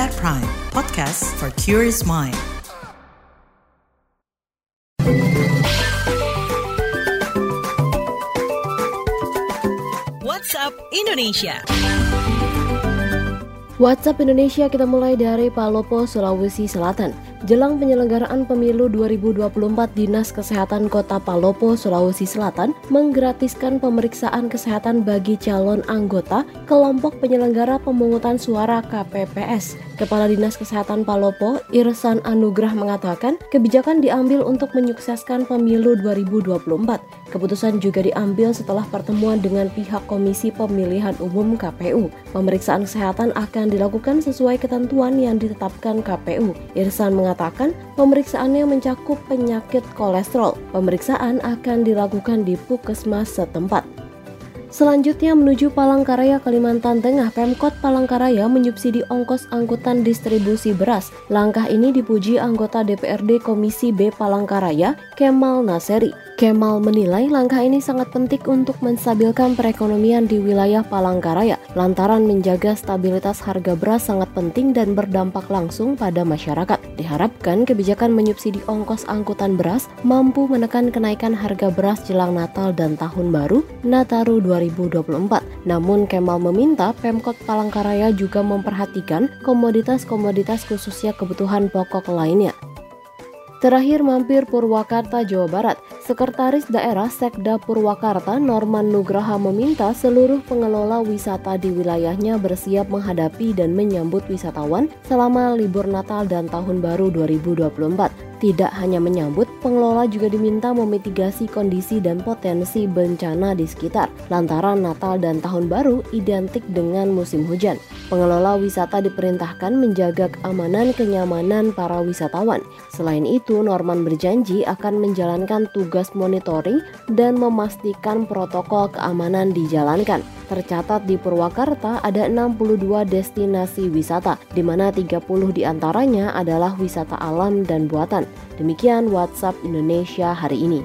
at Prime, podcast for curious mind. WhatsApp Indonesia. WhatsApp Indonesia kita mulai dari Palopo, Sulawesi Selatan. Jelang penyelenggaraan pemilu 2024, Dinas Kesehatan Kota Palopo, Sulawesi Selatan menggratiskan pemeriksaan kesehatan bagi calon anggota kelompok penyelenggara pemungutan suara KPPS. Kepala Dinas Kesehatan Palopo, Irsan Anugrah mengatakan, kebijakan diambil untuk menyukseskan pemilu 2024. Keputusan juga diambil setelah pertemuan dengan pihak Komisi Pemilihan Umum KPU. Pemeriksaan kesehatan akan dilakukan sesuai ketentuan yang ditetapkan KPU. Irsan mengatakan mengatakan pemeriksaannya mencakup penyakit kolesterol. Pemeriksaan akan dilakukan di puskesmas setempat. Selanjutnya menuju Palangkaraya, Kalimantan Tengah, Pemkot Palangkaraya menyubsidi ongkos angkutan distribusi beras. Langkah ini dipuji anggota DPRD Komisi B Palangkaraya, Kemal Naseri. Kemal menilai langkah ini sangat penting untuk menstabilkan perekonomian di wilayah Palangkaraya lantaran menjaga stabilitas harga beras sangat penting dan berdampak langsung pada masyarakat. Diharapkan kebijakan menyubsidi ongkos angkutan beras mampu menekan kenaikan harga beras jelang Natal dan Tahun Baru Nataru 2024. Namun Kemal meminta Pemkot Palangkaraya juga memperhatikan komoditas-komoditas khususnya kebutuhan pokok lainnya. Terakhir mampir Purwakarta, Jawa Barat. Sekretaris Daerah Sekda Purwakarta Norman Nugraha meminta seluruh pengelola wisata di wilayahnya bersiap menghadapi dan menyambut wisatawan selama libur Natal dan Tahun Baru 2024. Tidak hanya menyambut, pengelola juga diminta memitigasi kondisi dan potensi bencana di sekitar. Lantaran Natal dan Tahun Baru identik dengan musim hujan. Pengelola wisata diperintahkan menjaga keamanan kenyamanan para wisatawan. Selain itu, Norman berjanji akan menjalankan tugas monitoring dan memastikan protokol keamanan dijalankan. Tercatat di Purwakarta ada 62 destinasi wisata, di mana 30 di antaranya adalah wisata alam dan buatan. Demikian WhatsApp Indonesia hari ini.